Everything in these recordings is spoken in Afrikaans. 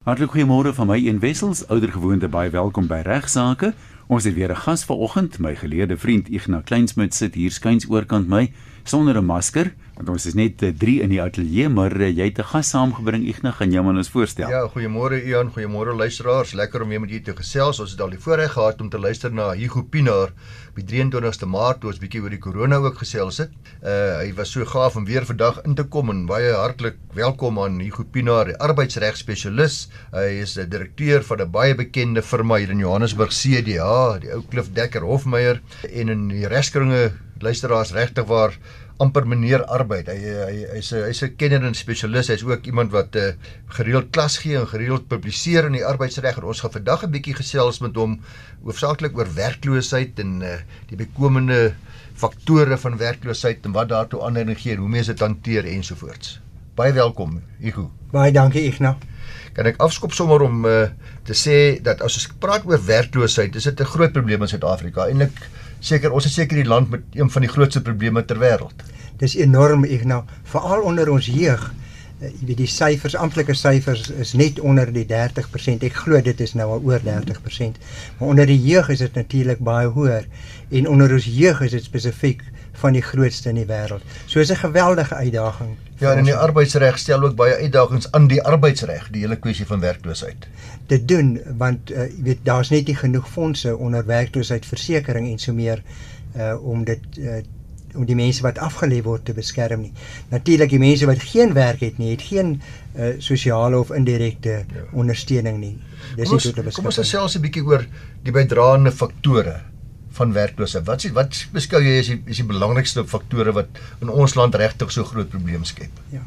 Hartlik goeiemôre van my een wessels, oudergewoonte baie welkom by Regsake. Ons het weer 'n gas vanoggend, my geleerde vriend Ignas Kleinsmid sit hier skuins oorkant my sonder 'n masker, want ons is net 3 eh, in die ateljee, maar eh, jy het 'n gas saamgebring Ignas, gaan jou maar ons voorstel. Ja, goeiemôre Ian, goeiemôre luisteraars. Lekker om weer met julle te gesels. Ons het al die voorreg gehad om te luister na Hugo Pinaar die 23ste Maart toe ons bietjie oor die korona ook gesels het. Uh hy was so gaaf om weer vandag in te kom en baie hartlik welkom aan Hugo Pinaar, die arbeidsregspesialis. Hy is 'n direkteur van 'n baie bekende firma hier in Johannesburg CDA, die ou Klif Dekker Hofmeyer en in die regskringe luisteraars regtig waar amper meneer arbeid. Hy hy hy's 'n hy's 'n kenner en spesialis. Hy's ook iemand wat uh, gereeld klas gee en gereeld publiseer in die arbeidsreg. Ons gaan vandag 'n bietjie gesels met hom hoofsaaklik oor werkloosheid en uh, die bykomende faktore van werkloosheid en wat daartoe aanleiding gee, hoe mense dit hanteer ensovoorts. Baie welkom, Igu. Baie dankie, Ignas. Kan ek afskop sommer om uh, te sê dat as ons praat oor werkloosheid, is dit 'n groot probleem in Suid-Afrika. Eintlik seker ons is seker die land met een van die grootste probleme ter wêreld. Dis enorm, Ignas, veral onder ons jeug uh, jy weet die syfers amptelike syfers is net onder die 30%. Ek glo dit is nou al oor 30%. Maar onder die jeug is dit natuurlik baie hoër en onder ons jeug is dit spesifiek van die grootste in die wêreld. So is 'n geweldige uitdaging. Ja, en die arbeidsreg stel ook baie uitdagings aan die arbeidsreg, die hele kwessie van werkloosheid. Dit doen want uh, jy weet daar's net nie genoeg fondse onder werkloosheidsversekering en so meer uh om dit uh, om die mense wat afgelê word te beskerm nie. Natuurlik die mense wat geen werk het nie, het geen uh, sosiale of indirekte ja. ondersteuning nie. Dis nie tot te beskerm. Kom ons gesels 'n bietjie oor die bydraende faktore van werkloosheid. Wat is wat beskou jy as die is die belangrikste faktore wat in ons land regtig so groot probleme skep? Ja.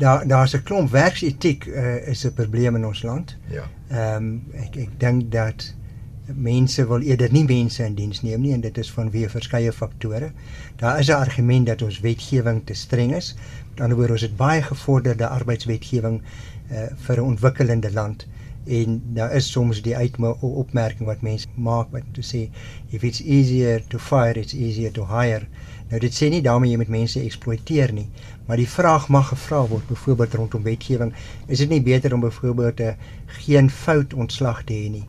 Daar daar's 'n klomp werksetiek uh, is 'n probleem in ons land. Ja. Ehm um, ek ek dink dat mense wil eerder nie mense in diens neem nie en dit is vanweë verskeie faktore. Daar is 'n argument dat ons wetgewing te streng is. Met ander woorde, ons het baie gevorderde arbeidswetgewing uh, vir 'n ontwikkelende land en daar is soms die uitopmerking wat mense maak wat te sê if it's easier to fire it's easier to hire. Nou dit sê nie daarmee jy met mense eksploiteer nie, maar die vraag mag gevra word byvoorbeeld rondom wetgewing, is dit nie beter om byvoorbeeld 'n geen fout ontslag te hê nie?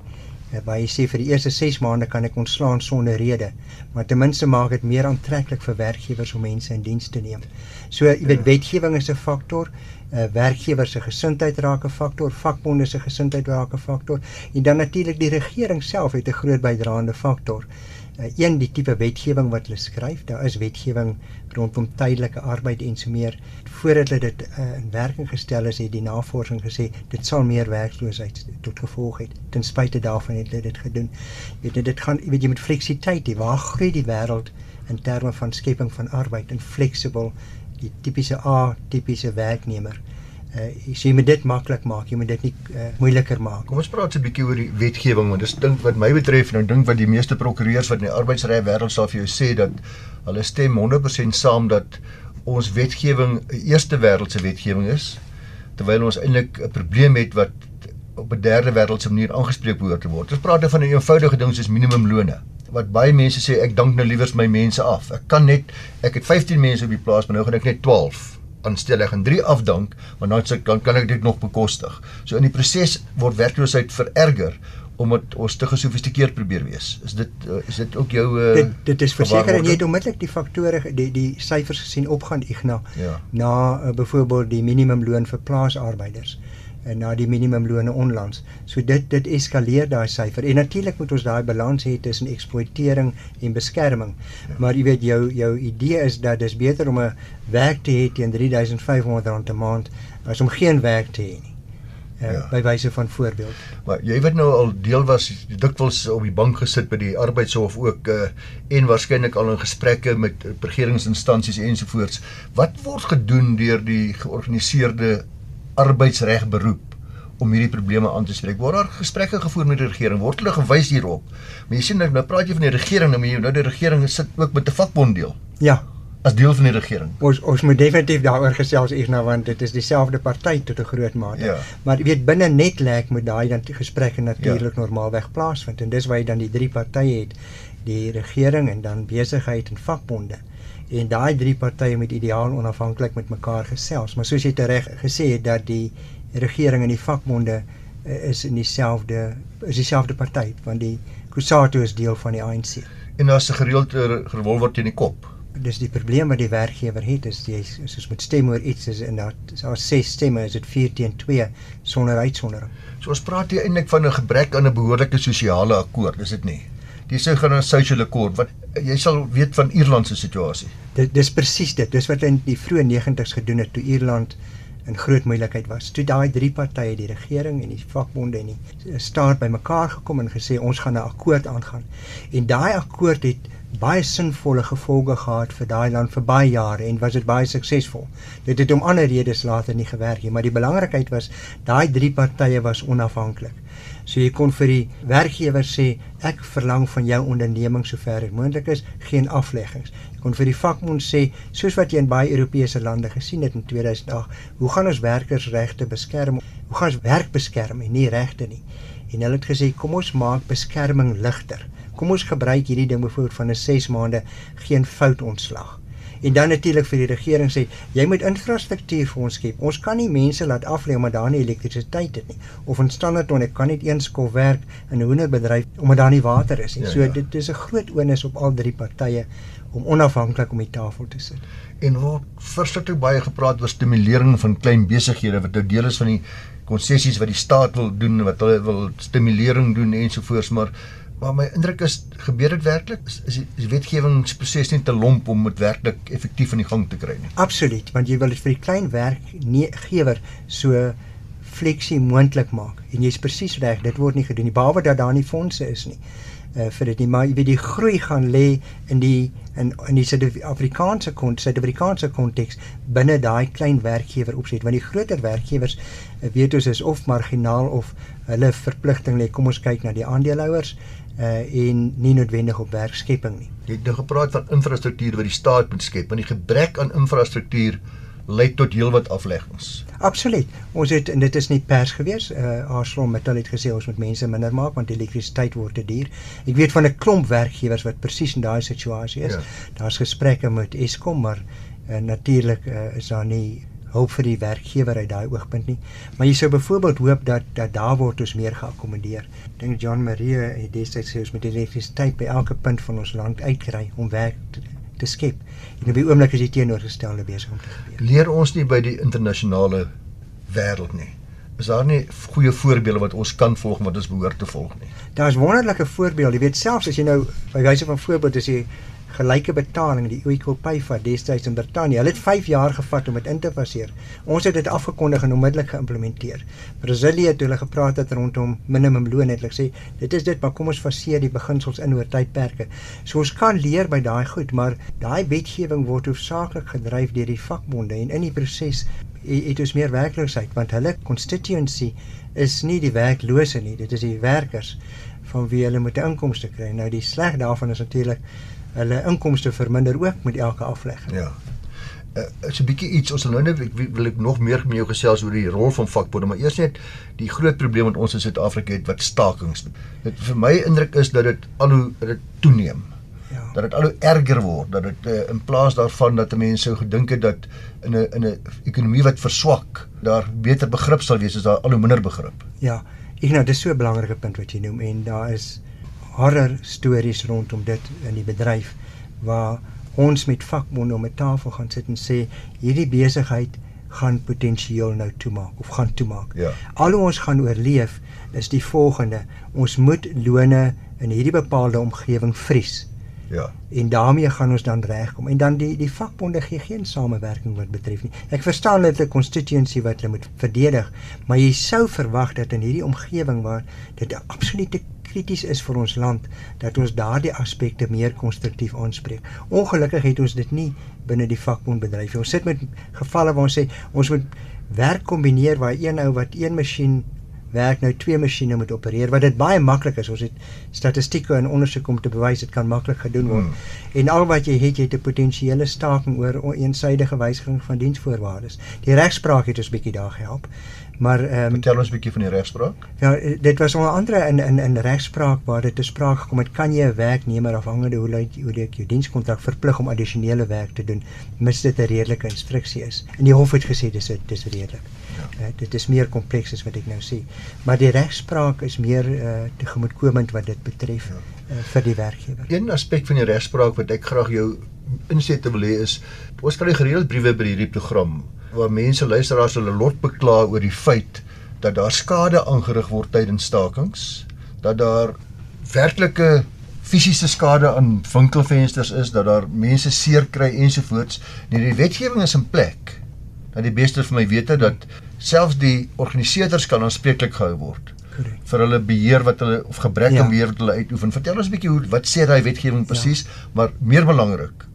Eh, waar hy sê vir die eerste 6 maande kan ek ontslaan sonder rede, maar ten minste maak dit meer aantreklik vir werkgewers om mense in diens te neem. So jy weet wetgewing is 'n faktor, uh, werkgewers se gesindheid raak 'n faktor, vakbonde se gesindheid raak 'n faktor en dan natuurlik die regering self het 'n groot bydraende faktor uh, een die tipe wetgewing wat hulle skryf. Daar is wetgewing rondom tydelike arbeid en so meer. Voordat hulle dit uh, in werking gestel is, het die navorsing gesê dit sal meer werkloosheid tot gevolg hê. Ten spyte daarvan het hulle dit gedoen. Jy weet dit gaan jy weet jy met fleksibiteit, die waar groei die wêreld in terme van skepping van arbeid en flexible die tipiese A tipiese werknemer uh, jy moet dit maklik maak, jy moet dit nie uh, moeiliker maak. Kom ons praat 'n bietjie oor die wetgewing want dis dink wat my betref nou dink wat die meeste prokureurs wat in die arbeidsreg wêreld sal vir jou sê dat hulle stem 100% saam dat ons wetgewing 'n eerste wêreldse wetgewing is terwyl ons eintlik 'n probleem het wat op 'n derde wêreldse manier aangespreek behoort te word. Ons praat van 'n eenvoudige ding soos minimumlone wat baie mense sê ek dank nou liewer my mense af. Ek kan net ek het 15 mense op die plaas, maar nou gaan ek net 12 aanstel ek en 3 afdank, want dan sê kan kan ek dit nog bekostig. So in die proses word werkloosheid vererger omdat ons te gesofistikeerd probeer wees. Is dit uh, is dit ook jou uh, dit dit is verseker en jy het onmiddellik die faktore die die syfers gesien opgaan Ignas ja. na uh, byvoorbeeld die minimumloon vir plaasarbeiders en na die minimumlone onlangs. So dit dit eskaleer daai syfer. En natuurlik moet ons daai balans hê tussen eksploitering en beskerming. Ja. Maar jy weet jou jou idee is dat dis beter om 'n werk te hê teen R3500 'n maand as om geen werk te hê nie. Uh, ja. by wyse van voorbeeld. Maar jy weet nou al deel was dikwels op die bank gesit by die arbeidshof ook uh, en waarskynlik al in gesprekke met regeringsinstansies ensovoorts. Wat word gedoen deur die georganiseerde arbeidsreg beroep om hierdie probleme aan te spreek. Word daar gesprekke gevoer met die regering? Word hulle gewys hierop? Maar jy sien nou, nou praat jy van die regering, nou maar nou die regering sit ook met 'n vakbond deel. Ja, as deel van die regering. Ons ons moet definitief daaroor gesels nou want dit is dieselfde party tot 'n groot mate. Ja. Maar jy weet binne Netlek moet daai dan gesprekke natuurlik ja. normaalweg plaasvind en dis waar jy dan die drie partye het, die regering en dan besigheid en vakbonde en daai drie partye moet ideaal onafhanklik met mekaar gesels maar soos jy reg gesê het dat die regering en die vakbonde uh, is in dieselfde is dieselfde party want die Kusatu is deel van die ANC. En daar's 'n gereelde revolver teen die kop. Dis die probleem wat die werkgewer het is jy soos met stem oor iets is en dat daar ses stemme is dit 4 teen 2 sonder uitsondering. So ons praat hier eintlik van 'n gebrek aan 'n behoorlike sosiale akkoord, is dit nie? Die sou gaan 'n social accord wat jy sal weet van Ierland se situasie. Dit dis presies dit. Dis wat in die vroeë 90's gedoen het toe Ierland in groot moeilikheid was. Toe daai drie partye, die regering en die vakbonde en die staat bymekaar gekom en gesê ons gaan 'n akkoord aangaan. En daai akkoord het baie sinvolle gevolge gehad vir daai land vir baie jare en was dit baie suksesvol. Dit het om ander redes later nie gewerk nie, maar die belangrikheid was daai drie partye was onafhanklik. So jy kon vir die werkgewer sê ek verlang van jou onderneming sover dit moontlik is geen afleggings. Jy kon vir die vakbond sê soos wat jy in baie Europese lande gesien het in 2008, hoe gaan ons werkersregte beskerm? Hoe gaan ons werk beskerm en nie regte nie? En hulle het gesê kom ons maak beskerming ligter. Kom ons gebruik hierdie ding byvoorbeeld van 'n 6 maande geen fout ontslag. En dan natuurlik vir die regering sê, jy moet infrastruktuur vir ons skep. Ons kan nie mense laat aflê omdat daar nie elektrisiteit is nie. Of in standaardton ek kan net een skof werk in 'n hoenderbedryf omdat daar nie water is nie. Ja, so ja. dit is 'n groot onus op al drie partye om onafhanklik om die tafel te sit. En word verskriklik baie gepraat oor stimulering van klein besighede wat nou deel is van die konsessies wat die staat wil doen wat hulle wil stimulering doen ensovoorts maar Maar my indruk is gebeur dit werklik? Is, is die wetgewingsproses net te lomp om dit werklik effektief in die gang te kry nie? Absoluut, want jy wil dit vir die klein werkgewer so fleksie moontlik maak. En jy's presies reg, dit word nie gedoen nie behalwe dat daar nie fondse is nie. Uh vir dit nie, maar jy weet die groei gaan lê in die in in die Suid-Afrikaanse konteks, Suid-Afrikaanse konteks binne daai klein werkgewer opset, want die groter werkgewers uh, weet ons is of marginaal of hulle verpligting lê. Kom ons kyk na die aandeelhouers uh en nie noodwendig op werkskepping nie. Jy het nou gepraat van infrastruktuur wat die staat moet skep, maar die gebrek aan infrastruktuur lei tot heelwat afleggings. Absoluut. Ons het en dit is nie pers gewees. Uh Arslon Metal het gesê ons moet mense minder maak want elektrisiteit word te duur. Ek weet van 'n klomp werkgewers wat presies in daai situasie is. Ja. Daar's gesprekke met Eskom, maar uh, natuurlik uh, is daar nie hulp vir die werkgewer uit daai oogpunt nie. Maar jy sou byvoorbeeld hoop dat dat daar word ons meer geakkommodeer. Dink John Marie het destyds sê ons met elektrisiteit by elke punt van ons land uitkry om werk te, te skep. En op die oomblik is die teenoorgestelde besig om te gebeur. Leer ons nie by die internasionale wêreld nie. Is daar nie goeie voorbeelde wat ons kan volg wat ons behoort te volg nie? Daar's wonderlike voorbeelde. Jy weet selfs as jy nou by wyse van voorbeeld as jy gelyke betaling die equal pay vir destyds in Brittanje. Hulle het 5 jaar gevat om dit in te faseer. Ons het dit afgekondig en onmiddellik geïmplementeer. Brasilië het hulle gepraat het rondom minimumloon het hulle sê dit is dit maar kom ons faseer die beginsels in oor tydperke. So ons kan leer by daai goed, maar daai wetgewing word hoofsaaklik gedryf deur die vakbonde en in die proses het ons meer werkloosheid want hulle constituency is nie die werklose nie, dit is die werkers van wie hulle moet inkomste kry. Nou die sleg daarvan is natuurlik hulle inkomste verminder ook met elke aflegging. Ja. Uh, is 'n bietjie iets ons nou net wil ek nog meer met jou gesels oor die rol van vakbonde, maar eers net die groot probleem wat ons in Suid-Afrika het wat stakings. Dit vir my indruk is dat dit al hoe dit toeneem. Ja. Dat dit al hoe erger word, dat dit uh, in plaas daarvan dat mense sou gedink het dat in 'n in 'n ekonomie wat verswak, daar beter begrip sal wees, is daar al hoe minder begrip. Ja. Ek nou dis so 'n belangrike punt wat jy noem en daar is horror stories rondom dit in die bedryf waar ons met vakbonde om 'n tafel gaan sit en sê hierdie besigheid gaan potensieel nou toemaak of gaan toemaak. Ja. Al ons gaan oorleef is die volgende. Ons moet lone in hierdie bepaalde omgewing vries. Ja. En daarmee gaan ons dan regkom. En dan die die vakbonde gee geen samewerking wat betref nie. Ek verstaan dit 'n constituency wat hulle moet verdedig, maar jy sou verwag dat in hierdie omgewing waar dit 'n absolute krities is vir ons land dat ons daardie aspekte meer konstruktief aanspreek. Ongelukkig het ons dit nie binne die vakbondbedryf. Ons sit met gevalle waar ons sê ons moet werk kombineer waar een ou wat een masjien werk nou twee masjiene moet opereer wat dit baie maklik is. Ons het statistieke en ondersoeke om te bewys dit kan maklik gedoen word. Hmm. En al wat jy het, jy het 'n potensiële staking oor eensaidige wysiging van diensvoorwaardes. Die regspraak het ons bietjie daar gehelp Maar ehm um, vertel ons 'n bietjie van die regspraak. Ja, dit was onder andere in in in regspraak waar dit te sprake gekom het, kan jy 'n werknemer afhangende hoe lyk hoe lyk jou dienskontrak verplig om addisionele werk te doen mis dit 'n redelike instruksie is. En die hof het gesê dis dis redelik. Ja. Uh, dit is meer kompleks as wat ek nou sê. Maar die regspraak is meer uh, tegemoetkomend wat dit betref ja. uh, vir die werkgewer. Een aspek van die regspraak wat ek graag jou inset wil hê is ons kry gereeld briewe by hierdie program waar mense luisteraars hulle lot bekla oor die feit dat daar skade aangerig word tydens stakings, dat daar werklike fisiese skade aan winkelfensters is, dat daar mense seer kry ensovoorts. Nee, die wetgewing is in plek. Dat die beste vir my weet dat selfs die organiseerders kan aanspreeklik gehou word Correct. vir hulle beheer wat hulle of gebrek aan ja. beheer wat hulle uitoefen. Vertel ons 'n bietjie hoe wat sê daai wetgewing presies, ja. maar meer belangrik,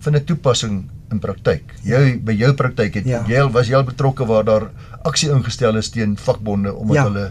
vind 'n toepassing in praktyk. Jy by jou praktyk het ja. jy was jy al betrokke waar daar aksie ingestel is teen vakbonde omdat ja. hulle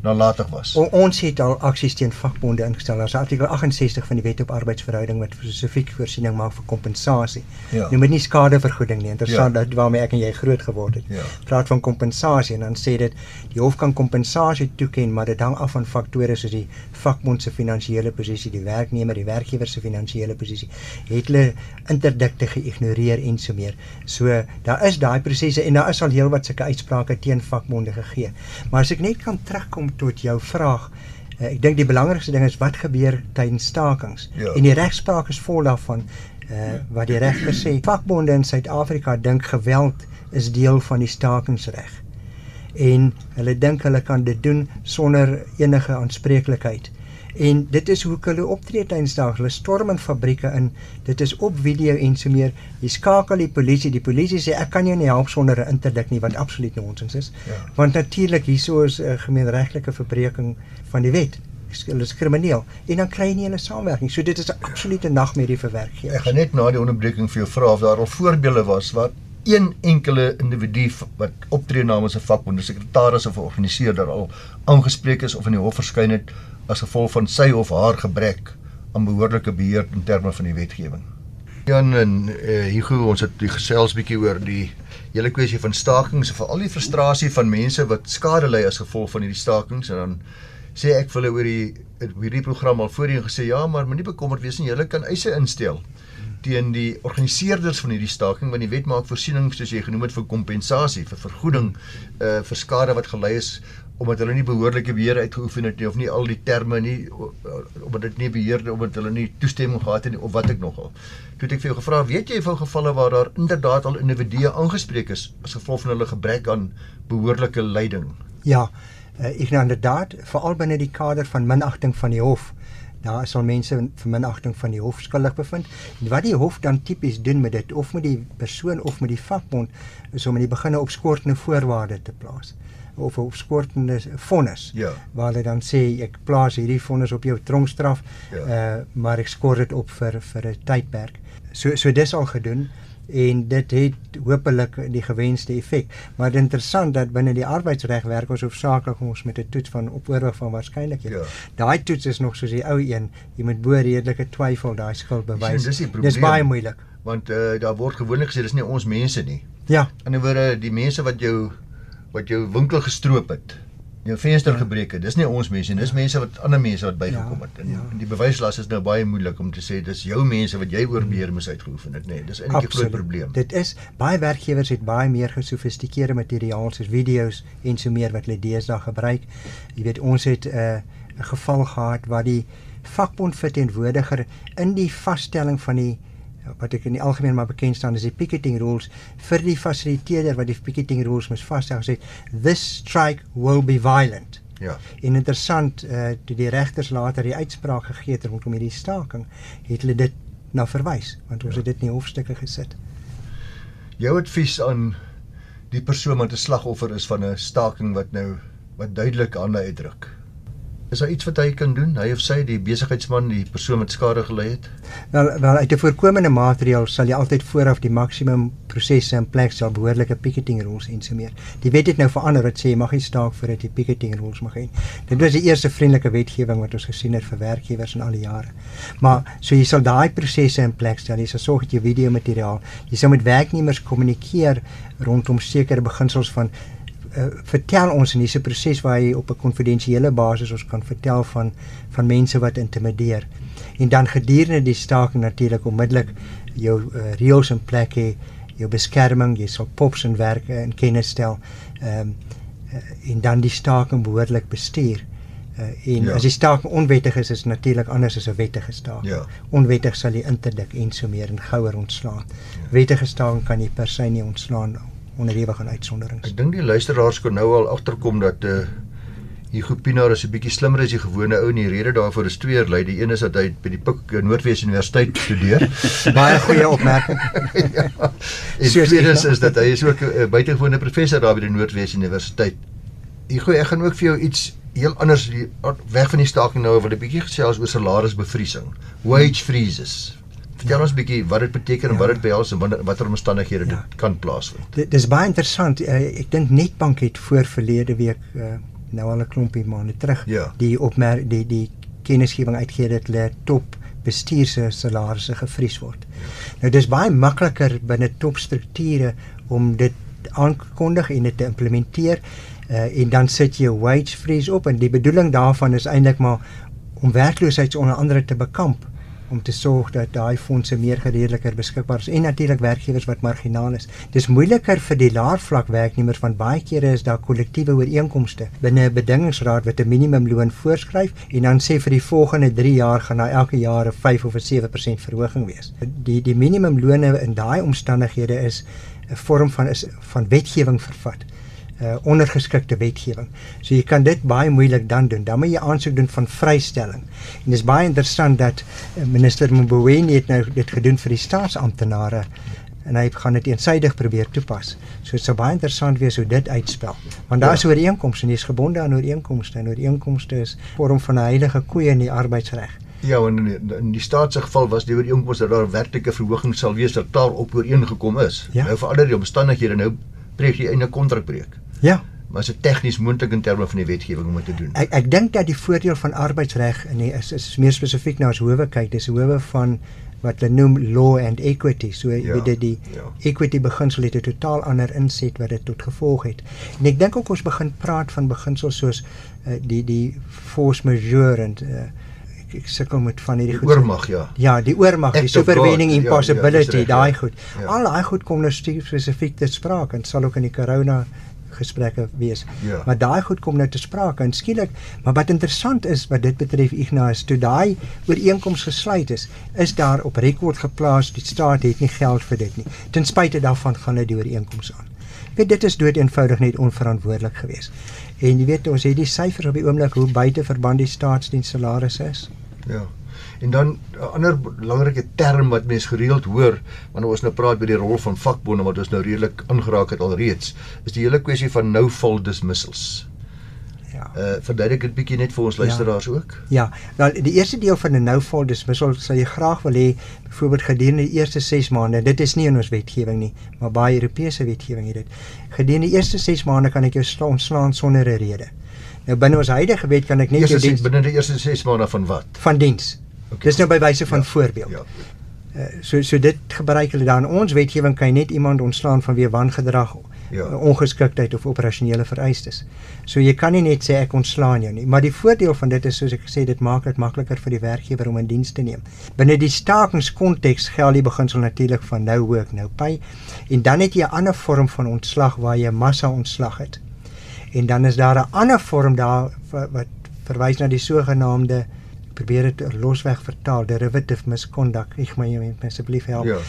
nalatig was. O, ons het al aksies teen vakbonde ingestel. Daar's artikel 68 van die Wet op Arbeidsverhouding wat spesifiek voorsiening maak vir kompensasie. Ja. Nou met nie skadevergoeding nie. Interessant ja. dat waarmee ek en jy groot geword het. Ja. Praat van kompensasie en dan sê dit die hof kan kompensasie toeken, maar dit hang af van faktore soos die vakbond se finansiële posisie, die werknemer, die werkgewer se finansiële posisie. Het hulle interdikte geïgnoreer en so meer. So daar is daai prosesse en daar is al heelwat sulke uitsprake teen vakbonde gegee. Maar as ek net kan terugkom tot jou vraag. Uh, ek dink die belangrikste ding is wat gebeur tydens stakings. Ja. En die regspraak is vol daarvan uh wat die regter sê. Vakbonde in Suid-Afrika dink geweld is deel van die stakingsreg. En hulle dink hulle kan dit doen sonder enige aanspreeklikheid. En dit is hoe hulle optree tydens daag. Hulle storm in fabrieke in. Dit is op video en so meer. Jy skakel die polisie. Die polisie sê ek kan jou nie help sonder 'n interdik nie wat absoluut nonsens is. Ja. Want natuurlik hieso is 'n uh, gemeenregtelike verbreeking van die wet. Hulle is krimineel en dan kry jy nie hulle samewerking. So dit is 'n absolute nagmerrie vir werkgewers. Ek gaan net na die onderbreking vir jou vra of daar al voorbeelde was wat een enkele individu wat optree namens 'n vakbond, 'n sekretaris of 'n organiseerder al aangespreek is of in die hof verskyn het as gevolg van sy of haar gebrek aan behoorlike beheer in terme van die wetgewing. Jan en uh, Hugo, ons het gesels bietjie oor die hele kwessie van stakings en veral die frustrasie van mense wat skade ly as gevolg van hierdie stakings en dan sê ek vir hulle oor die hierdie program al voorheen gesê ja, maar moenie bekommerd wees nie, julle kan eise instel teen die organiseerders van hierdie staking want die wet maak voorsiening soos jy genoem het vir kompensasie vir vergoeding uh vir skade wat gelei is omdat hulle nie behoorlike beheer uitgeoefen het nie of nie al die terme nie omdat dit nie beheer omdat hulle nie toestemming gehad het nie of wat ek nogal. Toe het ek vir jou gevra, weet jy van gevalle waar daar inderdaad al individue aangespreek is as gevolg van hulle gebrek aan behoorlike leiding? Ja, uh, ek nou inderdaad veral binne die kader van minagting van die hof daar sal mense vir minagting van die hof skuldig bevind. En wat die hof dan tipies doen met dit of met die persoon of met die vakbond is om in die begin op skortende voorwaarde te plaas of op skortende vonnis. Ja. Waar hulle dan sê ek plaas hierdie vonnis op jou tronkstraf, ja. uh maar ek skort dit op vir vir 'n tydperk. So so dis al gedoen en dit het hopelik die gewenste effek. Maar dit interessant dat binne die arbeidsreg werk ons hoofsaaklik ons met 'n toets van opoorwig van waarskynlikheid. Ja. Daai toets is nog soos die ou een, jy moet bo redelike twyfel daai skuld bewys. Dis, dis baie moeilik. Want uh, daar word gewoonlik gesê dis nie ons mense nie. Ja. In 'n woorde die mense wat jou wat jou winkel gestroop het jou venster ja. gebreek het. Dis nie ons mense nie, dis ja. mense wat ander mense wat bygekom ja, het. En, ja. die bewyslas is nou baie moeilik om te sê dis jou mense wat jy oorbeheer moes uitgeoefen het, nê. Nee, dis eintlik 'n groot probleem. Dit is baie werkgewers het baie meer gesofistikeerde materiaal soos video's en so meer wat hulle deesdae gebruik. Jy weet ons het 'n uh, geval gehad waar die vakbond verteenwoordiger in die vaststelling van die wat ek in die algemeen maar bekend staan as die picketing rules vir die fasiliteerder wat die picketing rules moet vasstel gesê this strike will be violent. Ja. En interessant uh toe die regters later die uitspraak gegee het rondom hierdie staking, het hulle dit na verwys want ons ja. het dit in die hofstukke gesit. Jou advies aan die persoon wat 'n slagoffer is van 'n staking wat nou wat duidelik aan uitdruk. Is daar iets wat hy kan doen? Hy of sy die besigheidsman, die persoon wat skade gely het? Wel, wel uit 'n voorkomende maatreël sal jy altyd vooraf die maksimum prosesse in plek stel, behoorlike picketing rules en so meer. Die wet het nou verander wat sê jy mag nie staak voordat jy picketing rules mag hê. Dit was die eerste vriendelike wetgewing wat ons gesien het vir werkgewers in al die jare. Maar so jy sal daai prosesse in plek stel. Jy sal sorg dat jy video materiaal, jy sal met werknemers kommunikeer rondom sekere beginsels van uh, vertel ons in hierdie proses waar jy op 'n konfidensiële basis ons kan vertel van van mense wat intimideer. En dan gedurende die staking natuurlik onmiddellik jou uh, reëls in plek hê, jou beskerming, jy sal pops en werke in kennis stel. Ehm um, uh, en dan die staking behoorlik bestuur. Uh, en ja. as die staking onwettig is, is natuurlik anders as 'n wettige staking. Ja. Onwettig sal jy interdik en so meer en gouer ontslaan. Ja. Wettige staking kan jy per se nie ontslaan onderhewig aan uitsonderings. Ek dink die luisteraars kon nou al agterkom dat uh Hugo Pinaar is 'n bietjie slimmer as die gewone ou en die rede daarvoor is twee lei. Die een is dat hy by die Pik Noordwes Universiteit studeer. Baie goeie opmerking. ja. En so tweede is, is dat hy is ook 'n buitengewone professor daar by die Noordwes Universiteit. Hugo, ek gaan ook vir jou iets heel anders weg van die staking nou wil 'n bietjie gesels oor salarisbevriesing. Wage freezes. Vertel ons 'n bietjie wat dit beteken ja. en wat dit behels en watter omstandighede ja. dit kan plaasvind. Dit is baie interessant. Uh, ek dink Netbank het voor verlede week uh, nou al 'n klompie maande terug ja. die opmerk die die kennisgewing uitgegee dat hulle top bestuurse salarisse gevries word. Ja. Nou dis baie makliker binne topstrukture om dit aankondig en dit te implementeer uh, en dan sit jy wage freeze op en die bedoeling daarvan is eintlik maar om werkloosheid onder andere te bekamp om te sorg dat daai fondse meer geredeliker beskikbaar is en natuurlik werkgewers wat marginaal is. Dis moeiliker vir die laer vlak werknemers want baie kere is daar kollektiewe ooreenkomste binne 'n bedingingsraad wat 'n minimumloon voorskryf en dan sê vir die volgende 3 jaar gaan daar elke jaar 'n 5 of 'n 7% verhoging wees. Die die minimumlone in daai omstandighede is 'n vorm van is van wetgewing vervat uh, ondergeskikte wetgewing. So jy kan dit baie moeilik dan doen. Dan moet jy aansoek doen van vrystelling. En dit is baie interessant dat uh, minister Mboweni het nou dit gedoen vir die staatsamptenare en hy gaan dit eensydig probeer toepas. So dit sou baie interessant wees hoe dit uitspel. Want daar is ja. ooreenkomste en dis gebonde aan ooreenkomste en ooreenkomste is vorm van 'n heilige koe in die arbeidsreg. Ja, en in, die staat se geval was die ooreenkoms dat daar werklike verhoging sal wees dat daar op ooreengekom is. Ja. Nou verander die omstandighede nou breek jy 'n kontrakbreek. Ja. Maar dit tegnies moontlik in terme van die wetgewing om te doen? Ek ek dink dat die voordeel van arbeidsreg in die is is meer spesifiek na as howe kyk, dis howe van wat hulle noem law and equity. So ja, weet dit die ja. equity beginsel het 'n totaal ander inset wat dit tot gevolg het. En ek dink ook ons begin praat van beginsels soos uh, die die force majeure en uh, ek, ek sukkel met van hierdie goed. Oormag ja. Ja, die oormag, die supervening impossibility, ja, ja, daai goed. Ja. Al daai goed kom nou spesifiek te sprake en sal ook in die corona gesprekke wees. Ja. Maar daai goed kom nou te sprake en skielik, maar wat interessant is wat dit betref Ignas, toe daai ooreenkoms gesluit is, is daar op rekord geplaas die staat het nie geld vir dit nie. Ten spyte daarvan gaan hulle die ooreenkoms aan. Weet dit is dood eenvoudig net onverantwoordelik geweest. En jy weet ons het die syfers op die oomblik hoe buite verband die staatsdiens salarisse is. Ja. En dan 'n ander belangrike term wat mense gereeld hoor wanneer ons nou praat by die rol van vakbonde wat ons nou redelik aangeraak het alreeds, is die hele kwessie van no fault dismissals. Ja. Uh verduidelik dit bietjie net vir ons luisteraars ja. ook. Ja. Nou die eerste deel van 'n no fault dismissal sal jy graag wil hê byvoorbeeld gedurende die eerste 6 maande. Dit is nie in ons wetgewing nie, maar baie Europese wetgewing het dit. Gedurende die eerste 6 maande kan ek jou ontslaan sonder 'n rede. Nou binne ons huidige wet kan ek net jou diens binne die eerste 6 maande van wat? Van diens. Okay. Dis nou by wyse van ja, voorbeeld. Ja. Uh, so so dit gebruik hulle dan ons wetgewing kan net iemand ontslaan vanweë wangedrag, ja. uh, ongeskiktheid of operasionele vereistes. So jy kan nie net sê ek ontslaan jou nie, maar die voordeel van dit is soos ek gesê dit maak dit makliker vir die werkgewer om in diens te neem. Binne die stakingskonteks geld die beginsel natuurlik van no work no pay en dan het jy 'n ander vorm van ontslag waar jy massa ontslag het. En dan is daar 'n ander vorm daar wat verwys na die sogenaamde probeer dit losweg vertaal derivative misconduct. Ek moet jou asseblief help. Ja.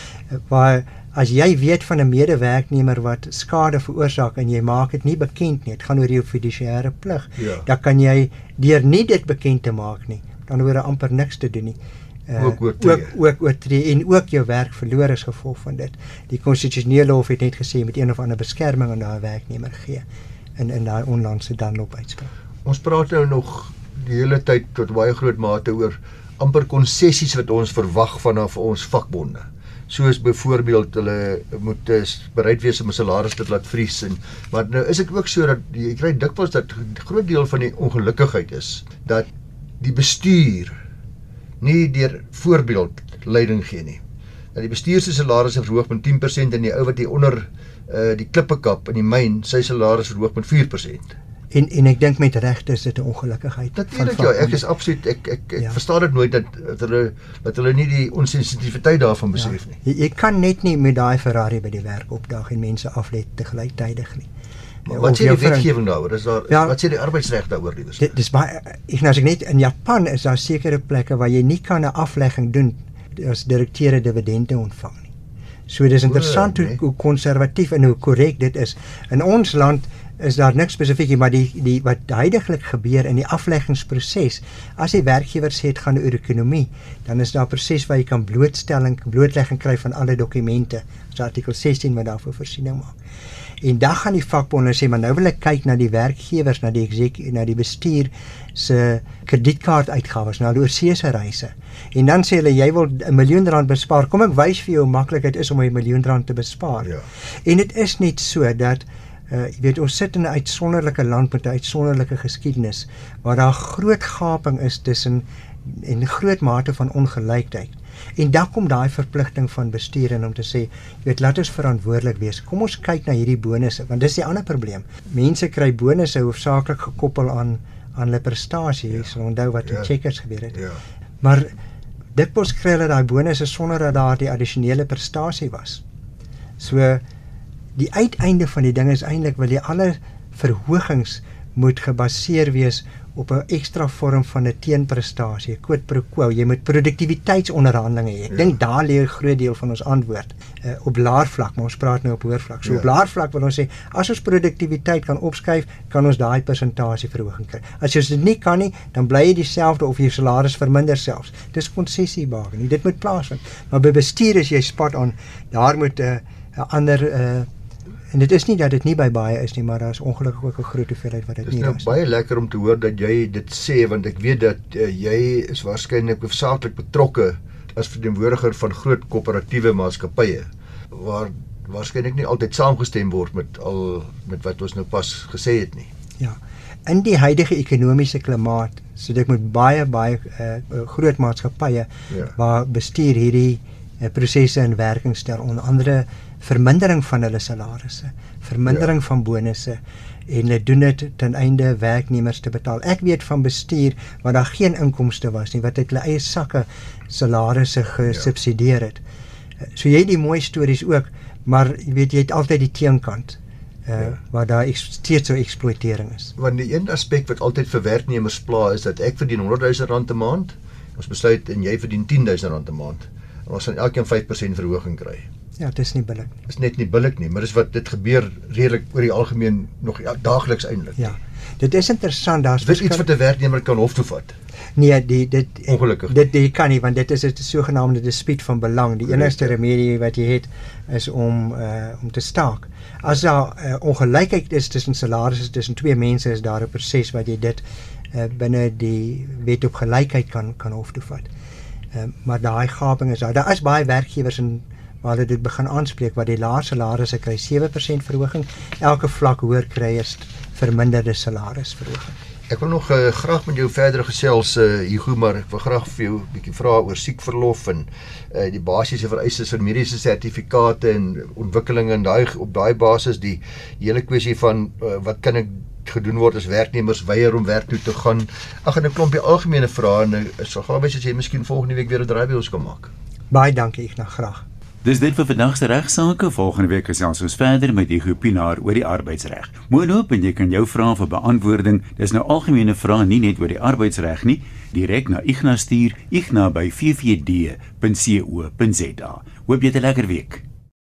waar as jy weet van 'n medewerknemer wat skade veroorsaak en jy maak dit nie bekend nie dit gaan oor jou fiduciêre plig ja. dan kan jy deur nie dit bekend te maak nie dan hoor amper niks te doen nie. Uh, ook ook ook oortree en ook jou werk verloor as gevolg van dit. Die konstitusionele hof het net gesê met een of ander beskerming aan daai werknemer gee in in daai onlandse danlop uitspraak ons praat nou nog die hele tyd tot baie groot mate oor amper konsessies wat ons verwag vanaf ons vakbonde. Soos byvoorbeeld hulle moet bereid wees om 'n salaris te laat vries en maar nou is dit ook so dat jy kry dikwels dat groot deel van die ongelukkigheid is dat die bestuur nie deur voorbeeld leiding gee nie. Dat die bestuur se salarisse verhoog met 10% en die ou wat hier onder uh die klippekap in die myn sy salaris verhoog met 4%. En en ek dink met regte is dit 'n ongelukkigheid. Natuurlik ja, ek is absoluut ek ek, ek ja. verstaan dit nooit dat dat hulle dat hulle nie die onsensitiwiteit daarvan besef ja. nie. Jy, jy kan net nie met daai Ferrari by die werk opdag en mense aflet te gelyktydig nie. Maar wat sê die wetgewing daaroor? Is daar ja, wat sê die arbeidsreg daaroor liewers? Dit dis baie ek nou as ek net in Japan is daar sekere plekke waar jy nie kan 'n aflegging doen as direkteure dividende ontvang nie. So dis interessant nee. hoe konservatief en hoe korrek dit is. In ons land is daar niks spesifiek nie, maar die die wat heidaglik gebeur in die afleggingsproses, as die werkgewer sê dit gaan oor ekonomie, dan is daar 'n proses waar jy kan blootstelling, blootlegging kry van alle dokumente. So artikel 16 wat daarvoor voorsiening maak. En dan gaan die vakbonde sê maar nou wil ek kyk na die werkgewers, na die eksekutie, na die bestuur se kredietkaartuitgawes, na die oorsese reise. En dan sê hulle jy wil 'n miljoen rand bespaar. Kom ek wys vir jou hoe maklik dit is om 'n miljoen rand te bespaar. Ja. En dit is net so dat uh jy weet ons sit in 'n uitsonderlike land met 'n uitsonderlike geskiedenis waar daar groot gaping is tussen en groot mate van ongelykheid. En dan kom daai verpligting van bestuur en om te sê, jy weet, laat ons verantwoordelik wees. Kom ons kyk na hierdie bonusse want dis die ander probleem. Mense kry bonusse hoofsaaklik gekoppel aan aan hulle prestasie. Jy ja. sal onthou wat in ja. Checkers gebeur het. Ja. Maar dit pos kry hulle daai bonusse sonder dat daar die addisionele prestasie was. So die uiteinde van die ding is eintlik wil jy alle verhogings moet gebaseer wees op 'n ekstra vorm van 'n teenprestasie, quid pro quo. Jy moet produktiwiteitsonderhandelinge hê. Ek ja. dink daar lê 'n groot deel van ons antwoord uh, op laer vlak, maar ons praat nou op hoër vlak. So ja. op laer vlak wil ons sê as ons produktiwiteit kan opskuif, kan ons daai persentasie verhoging kry. As jy dit nie kan nie, dan bly jy dieselfde of jy salaris verminder selfs. Dis konsessiebaken. Dit moet plaasvind. Maar by bestuur is jy spot on. Daar moet 'n uh, 'n ander uh, En dit is nie dat dit nie by baie is nie, maar daar's ongelukkig ook 'n groot hoeveelheid wat dit nie is. Dit is nou baie lekker om te hoor dat jy dit sê want ek weet dat uh, jy is waarskynlik hoofsaaklik betrokke as verteenwoordiger van groot koöperatiewe maatskappye waar waarskynlik nie altyd saamgestem word met al met wat ons nou pas gesê het nie. Ja. In die huidige ekonomiese klimaat, so dit moet baie baie uh, groot maatskappye ja. waar bestuur hierdie uh, prosesse in werking stel onder andere vermindering van hulle salarisse, vermindering ja. van bonusse en hulle doen dit ten einde werknemers te betaal. Ek weet van bestuur waar daar geen inkomste was nie wat uit hulle eie sakke salarisse gesubsidieer het. So jy het die mooi stories ook, maar jy weet jy het altyd die teenkant uh ja. waar daar steeds so eksploitering is. Want die een aspek wat altyd vir werknemers pla is dat ek verdien 100 000 rand 'n maand. Ons besluit en jy verdien 10 000 rand 'n maand. En ons gaan elkeen 5% verhoging kry. Ja, dit is nie billik nie. Is net nie billik nie, maar dis wat dit gebeur redelik oor die algemeen nog ja, daagliks eintlik. Ja. Dit is interessant, daar's Dis iets wat 'n werknemer kan hof toe vat. Nee, die dit ongelukkig. Dit dit kan nie want dit is 'n sogenaamde dispuut van belang. Die enigste remedie wat jy het is om uh om te staak. As daar uh, ongelykheid is tussen salarisse tussen twee mense, is daar 'n proses wat jy dit uh binne die wet op gelykheid kan kan hof toe vat. Uh, maar daai gaping is daar. Daar is baie werkgewers in waar hulle dit begin aanspreek wat die laer salarisse kry 7% verhoging, elke vlak hoër kry is verminderde salarisverhoging. Ek wil nog uh, graag met jou verder gesels uh, Hugo, maar ek wil graag vir jou 'n bietjie vra oor siekverlof en uh, die basiese vereistes vir mediese sertifikate en ontwikkelinge en daai op daai basis die hele kwessie van uh, wat kan ek gedoen word as werknemers weier om werk toe te gaan. Ag en 'n klompie algemene vrae en ek sal graag wys as jy miskien volgende week weer 'n draai by ons kan maak. Baie dankie, ek nou graag. Dis dit vir vandag se regsaake. Volgende week gesels ons verder met die Gopinaar oor die arbeidsreg. Mooi loop en jy kan jou vrae vir beantwoording. Dis nou algemene vrae nie net oor die arbeidsreg nie, direk na Ignas stuur, igna by ffd.co.za. Hoop jy 'n lekker week.